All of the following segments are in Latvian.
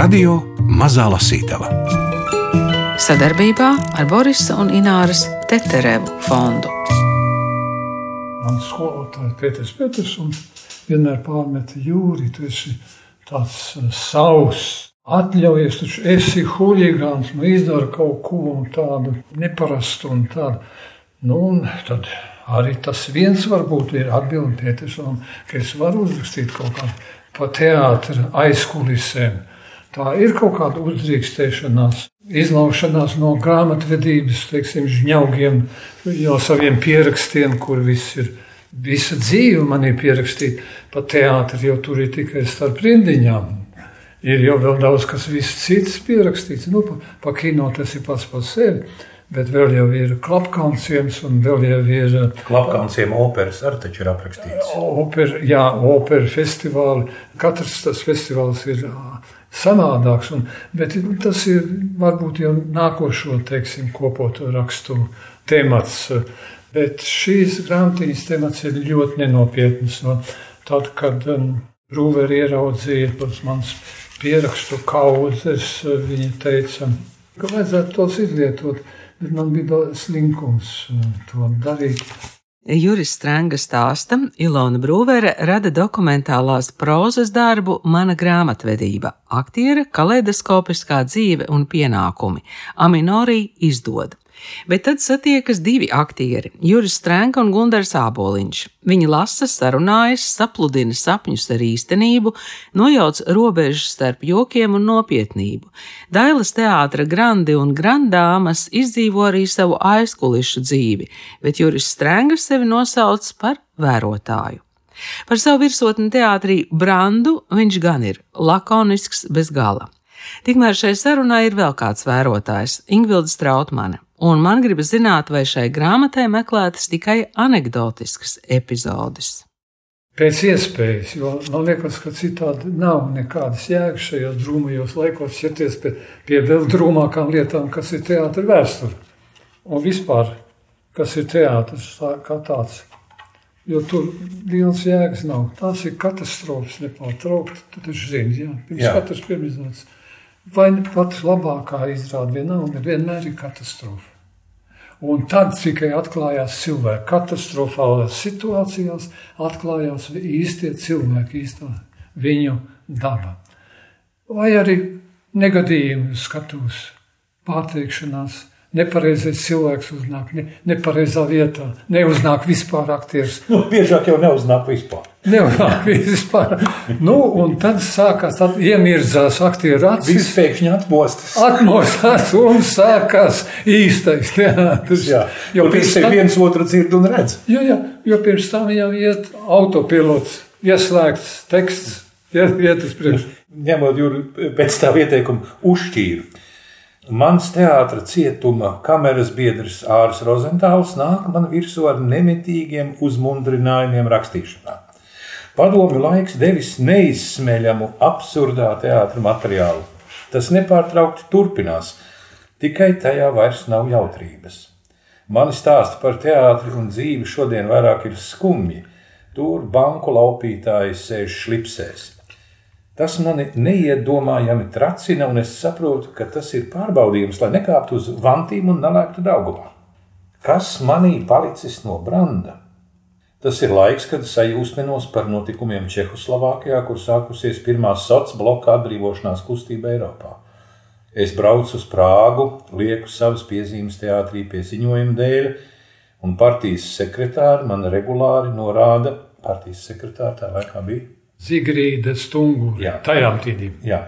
Radio Mazā Lasītava sadarbībā ar Borisa un Ināras Teterevu fondu. Mans skolotājs Pēters Petersons vienmēr pārmeta jūri, tu esi tāds eh, savs. Atļaujies, taču esi huligāns, nu izdara kaut ko tādu neparastu un tādu. Nu, un tad arī tas viens varbūt ir atbildēties, ka es varu uzrakstīt kaut kādu pa teātra aizkulisēm. Tā ir kaut kāda uzdrīkstēšanās, izlaušanās no grāmatvedības, teiksim, žņaugiem, jau saviem pierakstiem, kur viss ir. Visa dzīve man ir pierakstīta pa teātri, jo tur ir tikai starp rindiņām. Ir jau vēl daudz kas cits pierakstīts. Nu, pa, pa kino tas ir pats par sevi. Bet vēl jau ir klapkauns, un vēl jau ir. Klapkaunsiem operas arī taču ir aprakstīts. Oper, jā, opera festivāli. Katrs tas festivāls ir savādāks, un, bet tas ir varbūt jau nākošo, teiksim, kopoto rakstu temats. Bet šīs grāmatīnas temats ir ļoti nenopietns. No tad, kad um, Rūveri ieraudzīja tos mans pierakstu kaudzes, viņa teica, ka vajadzētu tos izlietot bet man bija slinkums uh, to darīt. Juris Stranga stāsta, Ilona Brūvere rada dokumentālās prozas darbu Mana grāmatvedība, aktiera, kaleidoskopiskā dzīve un pienākumi. Aminorī izdod. Bet tad satiekas divi aktieri - Juris Strēnka un Gunārs Āboliņš. Viņi lasa, sarunājas, sapludina sapņus ar īstenību, nojauc robežas starp jokiem un nopietnību. Dailas teātra grandi un grandāmas izdzīvo arī savu aizkulišu dzīvi, bet Juris Strēngas sevi nosauc par vērotāju. Par savu virsotni teātrī Brandu viņš gan ir lakonisks bez gala. Tikmēr šai sarunai ir vēl kāds vērotājs - Ingvilda Strautmane un man gribas zināt, vai šai grāmatai meklētas tikai anekdotiskas epizodes. Pēc iespējas, jo man liekas, ka citādi nav nekādas jēgas šajos drūmajos laikos ķerties pie, pie vēl drūmākām lietām, kas ir teātris vēsture. Un vispār, kas ir teātris tā, kā tāds. Jo tur liels jēgas nav. Tās ir katastrofas nepārtraukti. Tu taču zini, jā, pirms jā. katras pirmizrādes. Vai pat labākā izrāda vienalga, vienmēr ir katastrofa. Un tad tikai atklājās cilvēki. Katastrofālās situācijās atklājās īstie cilvēki, īstā viņu daba. Vai arī negadījumi skatos, pārteikšanās, nepareizais cilvēks uznāk ne, nepareizā vietā, neuznāk vispār aktieris. Nu, biežāk jau neuznāk vispār. Neunāk vispār. nu, un tad sākās, tad iemirzās aktieru acis. Viss pēkšņi atmostas. Atmostas un sākās īstais teātris. Jā, jo pirms tam viens otru dzird un redz. Jā, jā, jo pirms tam jau iet autopilots, ieslēgts teksts, iet uz priekšu. Ņemot jūru pēc tā ieteikuma uzšķīru Mans teātris cietuma kameras biedrs Ārs Rozentāls nāk man virsū ar nemitīgiem uzmundrinājumiem rakstīšanā. Padomju laiks devis neizsmeļamu, absurdā teātris materiālu. Tas nepārtraukti turpinās, tikai tajā vairs nav jautrības. Mani stāsti par teātri un dzīvi šodien vairāk ir skumji. Tur banku laupītāji sēž šlipsēs Tas mani neiedomājami tracina, un es saprotu, ka tas ir pārbaudījums, lai nekāptu uz vantīm un nelēktu daugumā. Kas manī palicis no branda? Tas ir laiks, kad sajūsminos par notikumiem Čehoslovākijā, kur sākusies pirmā sociālā bloka atbrīvošanās kustība Eiropā. Es braucu uz Prāgu, lieku savas piezīmes teātrī pie ziņojuma dēļ, un partijas sekretāri man regulāri norāda, partijas sekretāri tā laikā bija Zigrīda stungu jā, tajām tīdīm. Jā,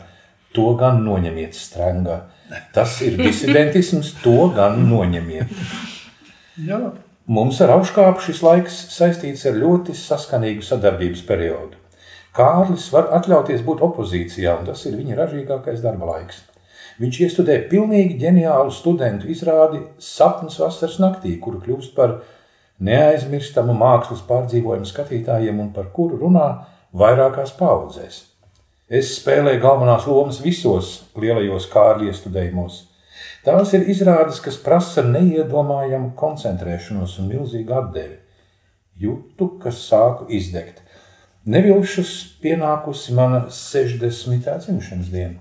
to gan noņemiet strangā. Tas ir disidentisms, to gan noņemiet. jā. Mums ar augškāpu šis laiks saistīts ar ļoti saskanīgu sadarbības periodu. Kārlis var atļauties būt opozīcijā, un tas ir viņa ražīgākais darba laiks. Viņš iestudē pilnīgi ģeniālu studentu izrādi Sapnis vasaras naktī, kuru kļūst par neaizmirstamu mākslas pārdzīvojumu skatītājiem un par kuru runā vairākās paudzēs. Es spēlēju galvenās lomas visos lielajos kārļu iestudējumos. Tās ir izrādes, kas prasa neiedomājamu koncentrēšanos un milzīgu atdevi. Jūtu, kas sāku izdegt. Nevilšus pienākusi mana 60. dzimšanas diena.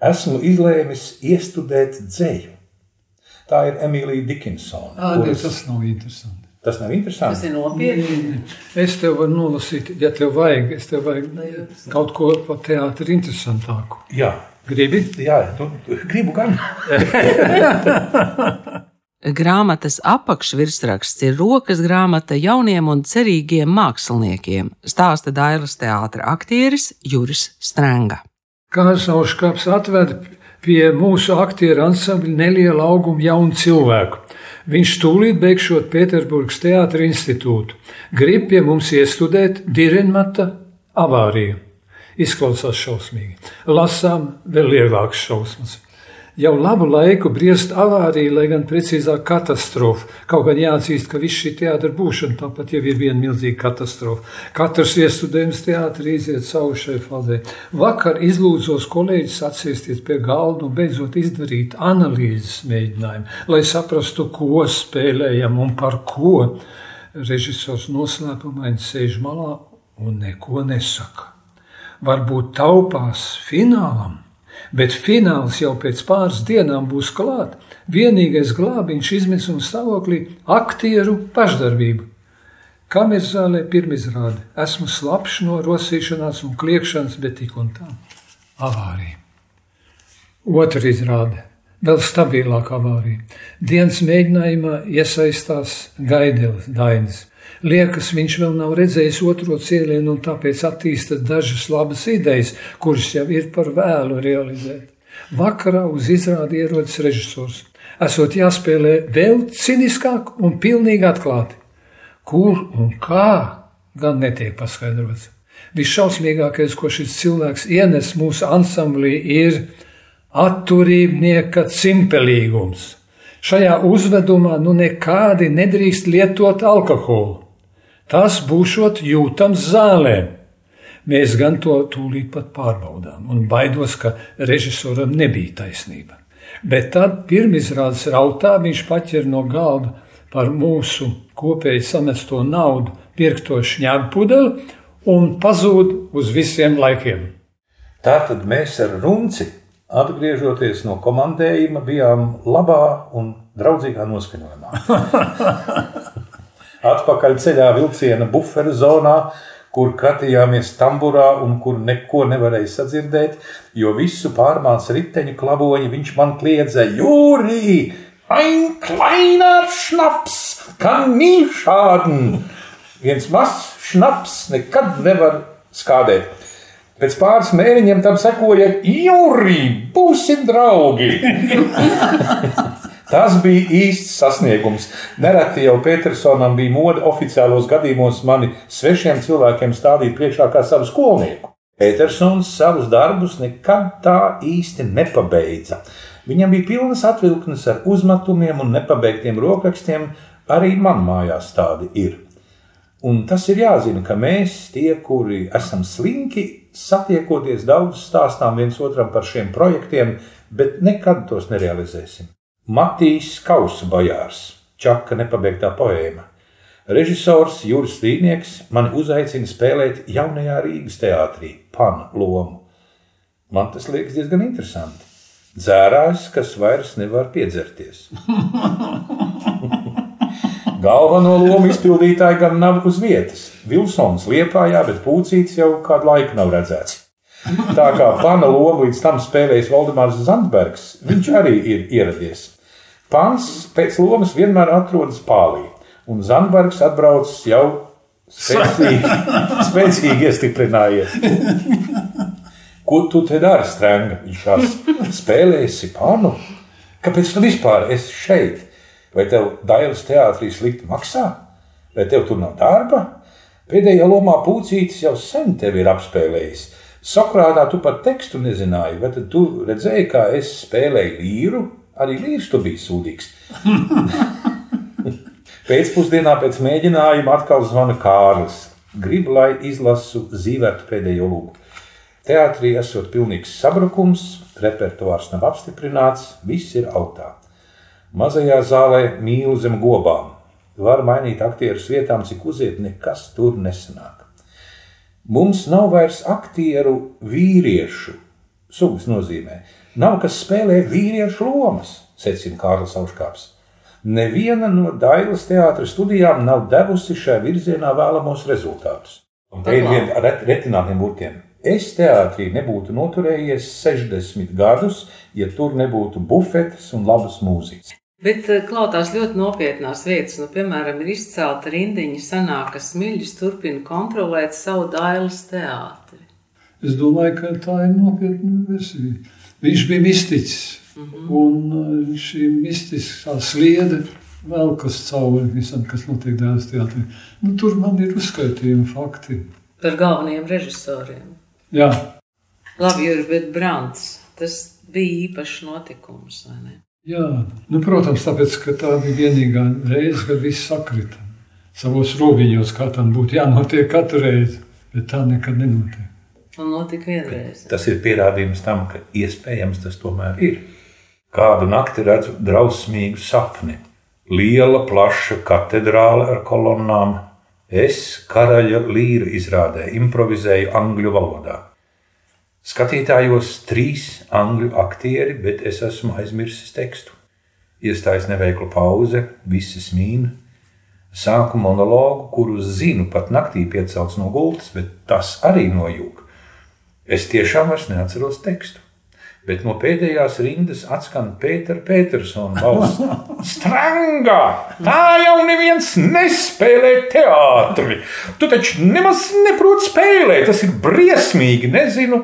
esmu izlēmis iestudēt dzēju. Tā ir Emīlija Dikinsona. Ā, ne, tas nav interesanti. Tas nav interesanti. Tas ir nopietni. Es tev varu nolasīt, ja tev vajag, es tev vajag kaut ko par teātri interesantāku. Jā, Gribi? jā tu, gribu gan. Grāmatas apakšvirsraksts ir rokas grāmata jauniem un cerīgiem māksliniekiem, stāsta Dailas teātra aktieris Juris Strenga. Kāds Auškaps atveda pie mūsu aktieru ansambļa nelielu augumu jaunu cilvēku. Viņš tūlīt beigšot Pēterburgas teātra institūtu. Grib pie mums iestudēt Direnmata avāriju. Izklausās šausmīgi. Lasām vēl lielākas šausmas. Jau labu laiku briest avārija, lai gan precīzāk katastrofa. Kaut gan jāatzīst, ka viss šī teātra būšana tāpat jau ir viena milzīga katastrofa. Katrs iestudējums teātrī iziet savu šai fazē. Vakar izlūdzos kolēģis atsēsties pie galda un beidzot izdarīt analīzes mēģinājumu, lai saprastu, ko spēlējam un par ko. Režisors noslēpumaini sēž malā un neko nesaka. Varbūt taupās finālam. Bet fināls jau pēc pāris dienām būs klāts. Vienīgais glābiņš izmisuma stāvoklī - aktieru pašdarbība. Kameras zālē pirmizrāde. Esmu slapjš no rosīšanās un kliekšanas, bet tik un tā - avārija. Otra izrāde - vēl stabilāka avārija. Dienas mēģinājumā iesaistās Gaidēlis Dainis. Liekas, viņš vēl nav redzējis otro cēlienu, un tāpēc attīsta dažas labas idejas, kuras jau ir par vēlu realizēt. Vakarā uz izrādi ierodas režisors. Esot jāspēlē vēl ciniskāk un pilnīgi atklāti. Kur un kā gan netiek paskaidrots. Visšausmīgākais, ko šis cilvēks ienes mūsu ansamblī, ir atturībnieka cimpelīgums. Šajā uzvedumā nu nekādi nedrīkst lietot alkoholu. Tas būšot jūtams zālē. Mēs gan to tūlīt pat pārbaudām, un baidos, ka režisoram nebija taisnība. Bet tad pirmizrādes rautā viņš paķer no galda par mūsu kopēji samesto naudu, pirkto šņāpudeli un pazūd uz visiem laikiem. Tātad mēs ar Runci, atgriežoties no komandējuma, bijām labā un draudzīgā noskaņojumā. Atpakaļ ceļā vilciena buferu zonā, kur kratījāmies tamburā un kur neko nevarēja sadzirdēt, jo visu pārmāca riteņu klaboņi, viņš man kliedza: Jūrī! Ein kleiner Schnaps, kann nie schaden! Viens mazs šnaps nekad nevar skādēt. Pēc pāris mēnešiem tam sekoja Jūrī, būsim draugi! Tas bija īsts sasniegums. Nereti jau Petersonam bija mode oficiālos gadījumos mani svešiem cilvēkiem stādīt priekšā kā savu skolnieku. Petersons savus darbus nekad tā īsti nepabeidza. Viņam bija pilnas atvilknes ar uzmetumiem un nepabeigtiem rokrakstiem, arī man mājās tādi ir. Un tas ir jāzina, ka mēs, tie, kuri esam slinki, satiekoties daudz stāstām viens otram par šiem projektiem, bet nekad tos nerealizēsim. Matīs Kausa bojārs, Čaka nepabeigtā poēma. Režisors Juris Līnieks mani uzaicina spēlēt jaunajā Rīgas teātrī, pana lomu. Man tas liekas diezgan interesanti. Dzērājs, kas vairs nevar piedzerties. Galveno lomu izpildītāji gan nav uz vietas. Vilsons liepājā, bet pūcītis jau kādu laiku nav redzēts. Tā kā pana lomu līdz tam spēlējis Valdemārs Zandbergs, viņš arī ir ieradies. Pants pēc lomas vienmēr atrodas pālī, un Zandbergs atbraucis jau spēcīgi, spēcīgi iestiprinājies. Ko tu te dari, Strēnga? Viņš tās spēlēsi panu. Kāpēc tu vispār esi šeit? Vai tev Dailas teātrī slikti maksā? Vai tev tur nav darba? Pēdējā lomā pūcītis jau sen tevi ir apspēlējis. Sokrātā tu pat tekstu nezināji, tad tu redzēji, kā es spēlēju līru? Arī līrs tu biji sūdīgs. Pēcpusdienā pēc mēģinājuma atkal zvana Kārlis. Gribu, lai izlasu zīvētu pēdējo lūgu. Teātrī esot pilnīgs sabrukums, repertuārs nav apstiprināts, viss ir augstā. Mazajā zālē mīlu zem gobām. Var mainīt aktierus vietām, cik uziet, nekas tur nesanāk. Mums nav vairs aktieru vīriešu, sugas nozīmē. Nav kas spēlē vīriešu lomas, secina Kārlis Auškāps. Neviena no Dailas teātras studijām nav devusi šajā virzienā vēlamos rezultātus. Un te ir viena ar retinātiem burtiem. Es teātrī nebūtu noturējies 60 gadus, ja tur nebūtu bufetes un labas mūzikas. Bet eh, klausās ļoti nopietnās vietas, nu, piemēram, ir izcelta rindiņa, sanāk, ka Smilģis turpina kontrolēt savu dailes teātri. Es domāju, ka tā ir nopietna versija. Viņš bija mistiķis, mm -hmm. un eh, šī mistiskā sliede vēl kas cauri visam, kas notiek dēls teātrī. Nu, tur man ir uzskaitījumi fakti. Par galvenajiem režisoriem. Jā. Labi, Juri, bet Brants, tas bija īpašs notikums, vai ne? Jā, nu, protams, tāpēc, ka tā bija vienīgā reize, kad viss sakrita savos robiņos, kā tam būtu jānotiek katru reizi, bet tā nekad nenotiek. Un notika vienreiz. Tas ir pierādījums tam, ka iespējams tas tomēr ir. Kādu nakti redzu drausmīgu sapni. Liela, plaša katedrāle ar kolonnām. Es karaļa līra izrādē improvizēju angļu valodā. Skatītājos trīs angļu aktieri, bet es esmu aizmirsis tekstu. Iestājas neveikla pauze, visi smīna. Sāku monologu, kuru zinu pat naktī piecelts no gultas, bet tas arī nojūg. Es tiešām vairs neatceros tekstu. Bet no pēdējās rindas atskan Pētera Petersona balss. Strangā! Tā jau neviens nespēlē teātri! Tu taču nemaz neproti spēlēt, tas ir briesmīgi, nezinu.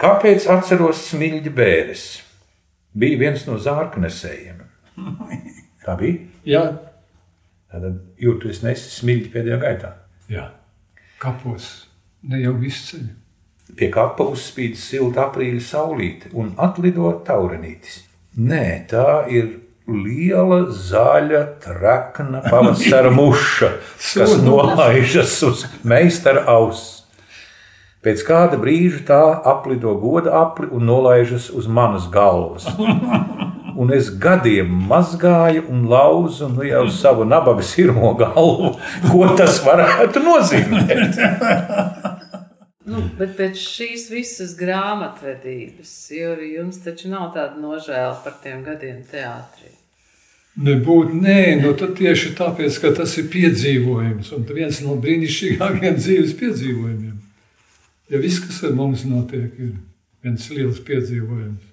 Kāpēc atceros smilģi bērres? Bija viens no zārknesējiem. Tā bija? Jā. Tad jūtu, es nesu smilģi pēdējā gaitā. Jā. Kapos ne jau visu ceļu. Pie kapa uzspīd silta aprīļa saulīte un atlido taurenītis. Nē, tā ir liela, zaļa, trakna pavasara muša, kas nolaižas uz meistara auss. Pēc kāda brīža tā aplido goda apli un nolaižas uz manas galvas. Un es gadiem mazgāju un lauzu nu jau savu nabaga sirmo galvu, ko tas varētu nozīmēt. Nu, bet pēc šīs visas grāmatvedības, jo jums taču nav tāda nožēla par tiem gadiem teātrī. Nebūtu, nē, nu tad tieši tāpēc, ka tas ir piedzīvojums un viens no brīnišķīgākajiem dzīves piedzīvojumiem. Ja viss, kas ar mums notiek, ir viens liels piedzīvojums.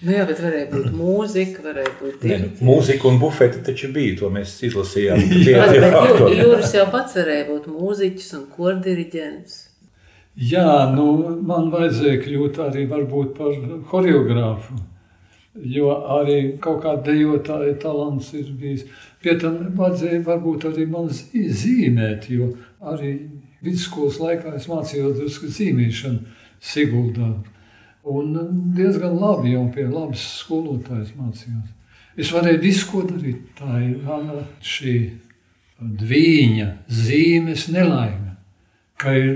Nu jā, bet varēja būt mūzika, varēja būt ne, mūzika un bufete taču bija. To mēs izlasījām. Jūras jau pats varēja būt mūziķis un kordiriģents. Jā, nu, man vajadzēja kļūt arī varbūt par horeogrāfu. Jo arī kaut kāda dejotāja talants ir bijis. Pie tam vajadzēja varbūt arī man zīmēt, jo arī vidusskolas laikā es mācījos drusku zīmēšanu Siguldā. Un diezgan labi jau pie labas skolotājas mācījos. Es varēju visu ko darīt. Tā ir mana šī dviņa, zīmes nelaime, ka ir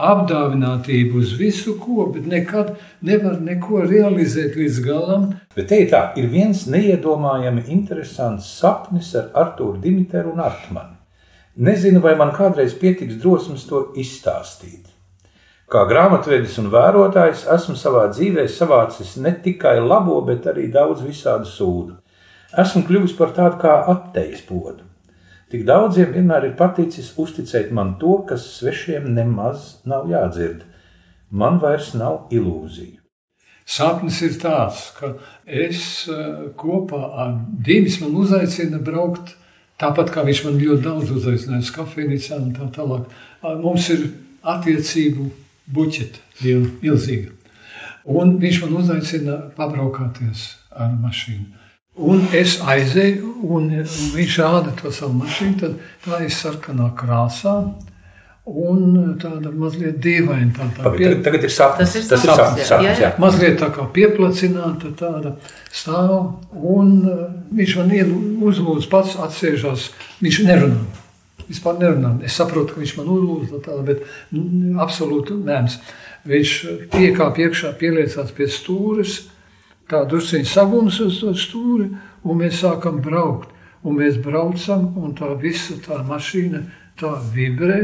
apdāvinātība uz visu ko, bet nekad nevar neko realizēt līdz galam. Bet te ir tā, ir viens neiedomājami interesants sapnis ar Artūru Dimiteru un Artmanu. Nezinu, vai man kādreiz pietiks drosmes to izstāstīt. Kā grāmatvedis un vērotājs esmu savā dzīvē savācis ne tikai labo, bet arī daudz visādu sūdu. Esmu kļuvis par tādu kā attejas podu. Tik daudziem vienmēr ir paticis uzticēt man to, kas svešiem nemaz nav jādzird. Man vairs nav ilūziju. Sapnis ir tāds, ka es eh, kopā ar Dīmis man uzaicina braukt Tāpat kā viņš man ļoti daudz uzaicināja uz kafejnīcā un tā tālāk. Mums ir attiecību buķeta liela, milzīga. Un viņš man uzaicina pabraukāties ar mašīnu. Un es aizēju, un viņš rāda to savu mašīnu. Tad tā ir sarkanā krāsā. Un tāda mazliet dīvaina. Tā, tā pie... Tagad ir sapnis. Tas ir tas sapnis. sapnis, jā, jā. Mazliet tā kā pieplacināta tāda stāv. Un uh, viņš man uzlūdz pats atsēžās. Viņš nerunā. Vispār nerunā. Es saprotu, ka viņš man uzlūdz tādu, bet mm, absolūti nēms. Viņš piekāp iekšā, pieliecās pie stūres, tā drusciņi sagums uz to stūri, un mēs sākam braukt. Un mēs braucam, un tā visa tā mašīna tā vibrē.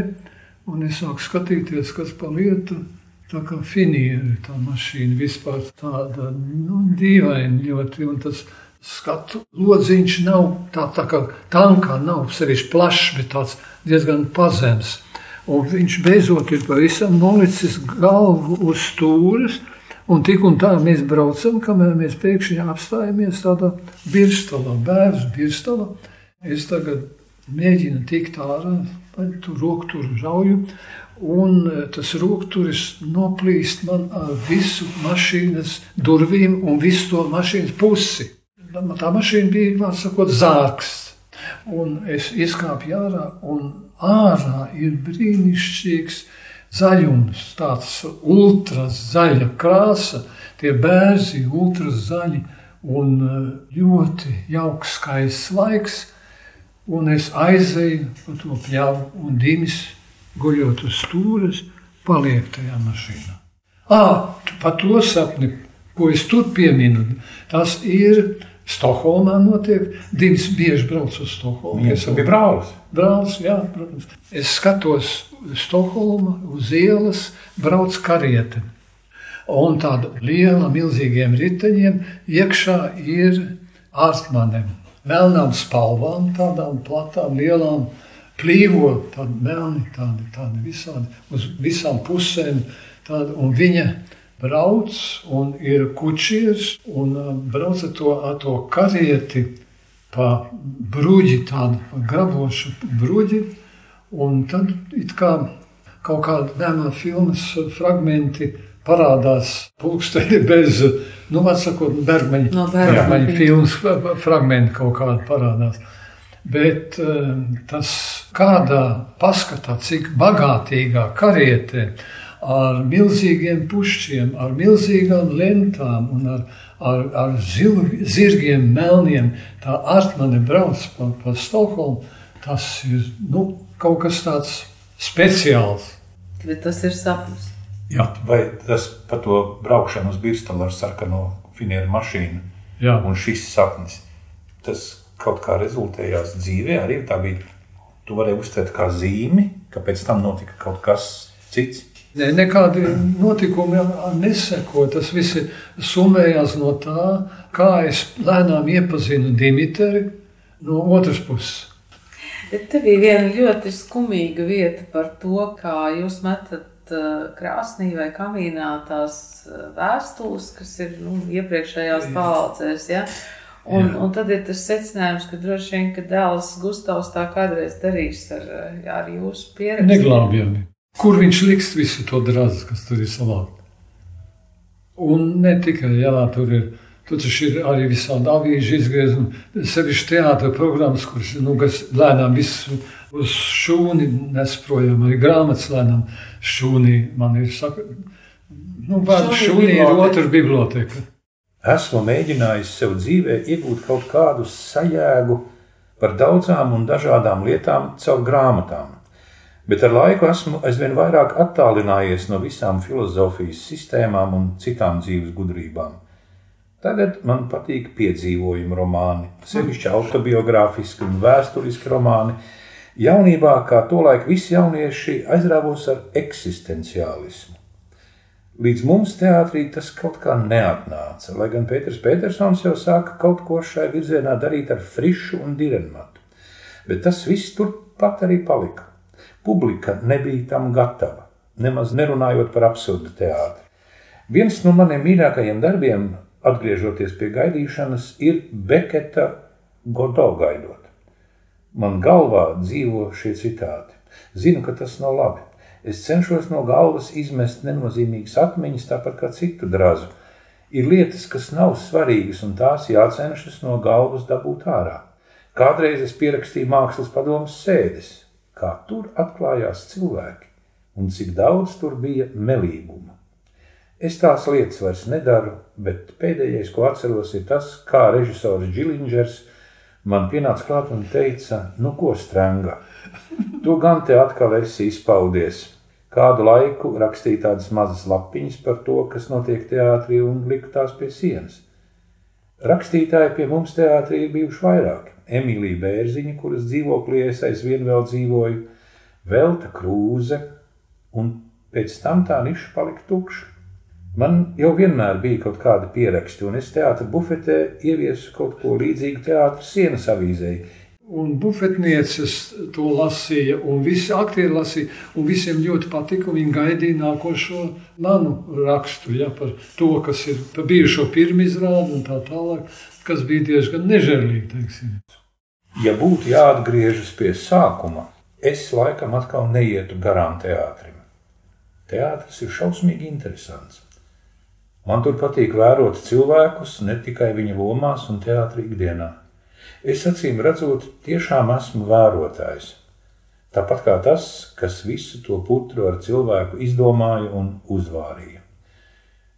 Un es sāku skatīties, kas pa lietu. tā kā finieri, tā mašīna vispār tāda nu, dīvaina ļoti. Un tas skatu lodziņš nav tā, tā kā tankā, nav sevišķi plašs, bet tāds diezgan pazems. Un viņš beidzot ir pavisam nolicis galvu uz stūres. Un tik un tā mēs braucam, kamēr mēs pēkšņi apstājamies tādā virstalā, bērnu virstalā. Es tagad mēģinu tikt ārā, tur roku tur žauju, un e, tas rokturis noplīst man ar visu mašīnas durvīm un visu to mašīnas pusi. Tā mašīna bija, var sakot, zārks. Un es izkāpu ārā, un ārā ir brīnišķīgs zaļums, tāds ultras zaļa krāsa, tie bērzi, ultras zaļi un e, ļoti jauks, skaists laiks. Un es aizēju pa to pļauju, un Dimis, guļot uz stūres, paliek tajā mašīnā. Ah, par to sapni, ko es tur pieminu, tas ir Stokholmā notiek. Dims bieži brauc uz Stokholmu. Viņš bija brālis. Brālis, jā, protams. Es skatos uz Stokholmu, uz ielas, brauc kariete. Un tāda liela, milzīgiem riteņiem iekšā ir ārstmanem. Melnām spalvām, tādām platām, lielām, plīvo, tādi melni, tādi, tādi visādi, uz visām pusēm. Tādi, un viņa brauc un ir kučieris un uh, brauc ar to, ar to karieti pa bruģi, tādu grabošu bruģi. Un tad it kā kaut kāda mēmā filmas fragmenti parādās pulksteni bez, nu, var sakot, Bergmaņa, No Bergmaņa filmas fragmenti kaut kādi parādās. Bet uh, tas kādā paskatā, cik bagātīgā karietē, ar milzīgiem pušķiem, ar milzīgām lentām un ar, ar, ar zil, zirgiem, melniem. Tā artmane brauc pa, pa Stokholmu. Tas ir nu, kaut kas tāds speciāls. Bet tas ir sapnis. Jā, Vai tas par to braukšanu uz Birstonu ar sarkano finieru mašīnu jā. un šis sapnis, tas kaut kā rezultējās dzīvē, arī tā bija. Tu varēji uztvert kā zīmi, ka pēc tam notika kaut kas cits. Ne, nekādi notikumi neseko. Tas viss summējās no tā, kā es lēnām iepazinu Dimitru no otras puses. Bet te bija viena ļoti skumīga vieta par to, kā jūs metat krāsnī vai kamīnā tās uh, vēstules, kas ir nu, iepriekšējās paudzēs. Ja? Un, Jā. un tad ir tas secinājums, ka droši vien, ka dēls Gustavs tā kādreiz darīs ar, uh, ar jūsu pieredzi. Neglābjami. Kur viņš liks visu to drāzu, kas tur ir savādi? Un ne tikai, jā, tur ir. Tur taču ir arī visādi avīži izgriezumi, sevišķi teātris programmas, kuras nu, kas lēnām visu uz šūni nes projām, arī grāmatas lēnām šūnī. Man ir saka, nu, vārds Šūnī šūnī ir otra biblioteka. Esmu mēģinājis sev dzīvē iegūt kaut kādu sajēgu par daudzām un dažādām lietām caur grāmatām. Bet ar laiku esmu aizvien vairāk attālinājies no visām filozofijas sistēmām un citām dzīves gudrībām. Tagad man patīk piedzīvojumu romāni, sevišķi autobiogrāfiski un vēsturiski romāni. Jaunībā, kā tolaik visi jaunieši, aizrāvos ar eksistenciālismu. Līdz mums teātrī tas kaut kā neatnāca, lai gan Pēters Petersons jau sāka kaut ko šai virzienā darīt ar frišu un direnmatu. Bet tas viss turpat arī palika. Publika nebija tam gatava, nemaz nerunājot par absurdu teātri. Viens no maniem mīļākajiem darbiem, atgriežoties pie gaidīšanas, ir Beketa Godo gaidot. Man galvā dzīvo šie citāti. Zinu, ka tas nav labi. Es cenšos no galvas izmest nenozīmīgas atmiņas, tāpat kā citu drazu. Ir lietas, kas nav svarīgas, un tās jācenšas no galvas dabūt ārā. Kādreiz es pierakstīju mākslas padomus sēdes, kā tur atklājās cilvēki, un cik daudz tur bija melīguma. Es tās lietas vairs nedaru, bet pēdējais, ko atceros, ir tas, kā režisors Džilingers man pienāca klāt un teica, nu ko strāngā. Tu gan te atkal esi izpaudies. Kādu laiku rakstīja tādas mazas lapiņas par to, kas notiek teātrī, un liku tās pie sienas. Rakstītāji pie mums teātrī ir bijuši vairāki. Emīlija Bērziņa, kuras dzīvoklī es aizvien vēl dzīvoju, Velta Krūze un pēc tam tā niša palika tukša. Man jau vienmēr bija kaut kāda pieraksti, un es teātris bufetē ieviesu kaut ko līdzīgu teātris sienas avīzei. Un bufetnieces to lasīja, un visi aktieri lasīja, un visiem ļoti patika. Viņi gaidīja nākošo manu rakstu ja, par to, kas ir par bijušo pirmā izrādi un tā tālāk, kas bija diezgan nežēlīgi. Teiksim. Ja būtu jāatgriežas pie sākuma, es laikam atkal neietu garām teātrim. Teātris ir šausmīgi interesants. Man tur patīk vērot cilvēkus, ne tikai viņa lomās un teātrī ikdienā. Es acīm redzot, tiešām esmu vērotājs. Tāpat kā tas, kas visu to putru ar cilvēku izdomāja un uzvārīja.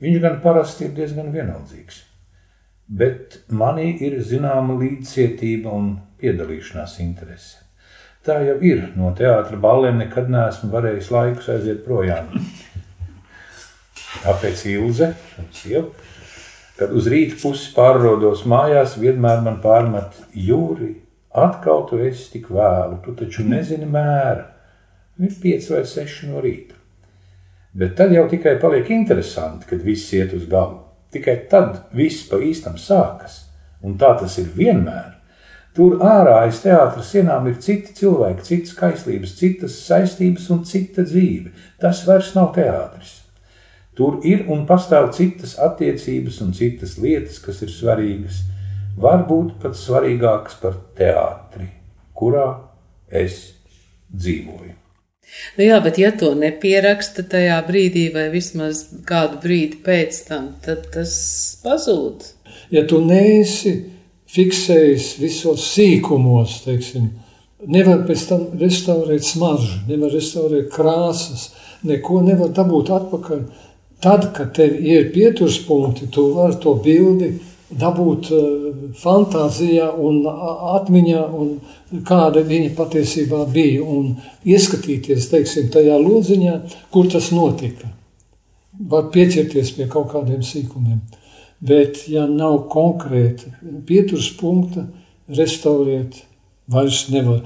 Viņš gan parasti ir diezgan vienaldzīgs, bet manī ir zināma līdzcietība un piedalīšanās interese. Tā jau ir. No teātras ballēm nekad neesmu varējis laikus aiziet projām. Tāpēc Ilze, sieva, kad uz rīta pusi pārrodos mājās, vienmēr man pārmet jūri. Atkal tu esi tik vēlu, tu taču nezini mēra. Ir pieci vai seši no rīta. Bet tad jau tikai paliek interesanti, kad viss iet uz galu. Tikai tad viss pa īstam sākas. Un tā tas ir vienmēr. Tur ārā aiz teātras sienām ir citi cilvēki, citas kaislības, citas saistības un cita dzīve. Tas vairs nav teātris. Tur ir un pastāv citas attiecības un citas lietas, kas ir svarīgas, varbūt pat svarīgākas par teātri, kurā es dzīvoju. Nu jā, bet ja to nepieraksta tajā brīdī, vai vismaz kādu brīdi pēc tam, tad tas pazūd. Ja tu neesi fiksējis visos sīkumos, teiksim, nevar pēc tam restaurēt smaržu, nevar restaurēt krāsas, neko nevar dabūt atpakaļ Tad, kad tev ir pieturspunkti, tu vari to bildi dabūt uh, fantāzijā un atmiņā, un kāda viņa patiesībā bija, un ieskatīties teiksim, tajā lodziņā, kur tas notika. Var pieķerties pie kaut kādiem sīkumiem. Bet, ja nav konkrēta pieturspunkta, restaurēt vairs nevar.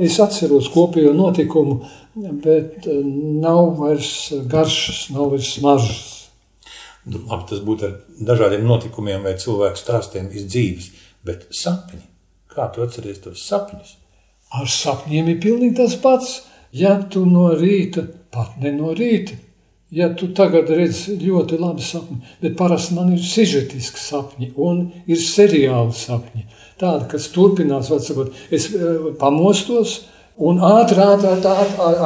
Es atceros kopējo notikumu, bet eh, nav vairs garšas, nav vairs smaržas. Nu, labi, tas būtu ar dažādiem notikumiem vai cilvēku stāstiem iz dzīves, bet sapņi. Kā tu atceries tos sapņus? Ar sapņiem ir pilnīgi tas pats. Ja tu no rīta, pat ne no rīta, ja tu tagad redzi ļoti labi sapni, bet parasti man ir sižetiski sapņi un ir seriāli sapņi. Tādi, kas turpinās, var sakot, es uh, pamostos, un ātri, ātri,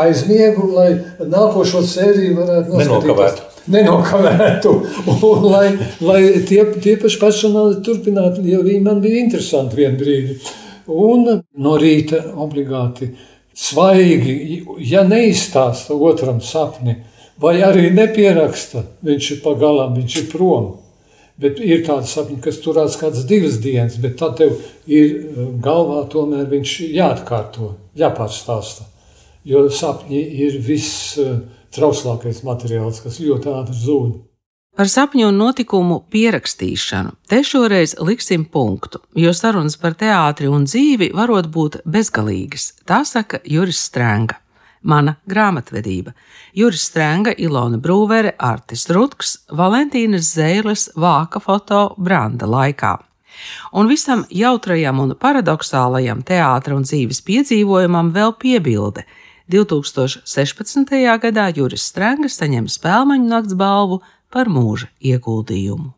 aizmiegu, lai nākošo sēriju varētu noskatīties. Nenokavētu. Un, lai lai tie, tie paši personāli turpinātu, jo viņi man bija interesanti vienu brīdi. Un no rīta obligāti svaigi, ja neizstāsta otram sapni, vai arī nepieraksta, viņš ir pagalām, viņš ir prom. Bet ir tādi sapņi, kas turās kādas divas dienas, bet tad tev ir eh, galvā tomēr viņš jāatkārto, jāpārstāsta. Jo sapņi ir viss eh, trauslākais materiāls, kas ļoti ātri zūd. Par sapņu un notikumu pierakstīšanu te šoreiz liksim punktu, jo sarunas par teātri un dzīvi varot būt bezgalīgas, tā saka Juris Strēnga. Mana grāmatvedība, Juris Strenga, Ilona Brūvere, Artis Rutks, Valentīnas Zēles vāka foto Branda laikā. Un visam jautrajam un paradoxālajam teātra un dzīves piedzīvojumam vēl piebilde. 2016. gadā Juris Strenga saņem spēļu nakts balvu par mūža ieguldījumu.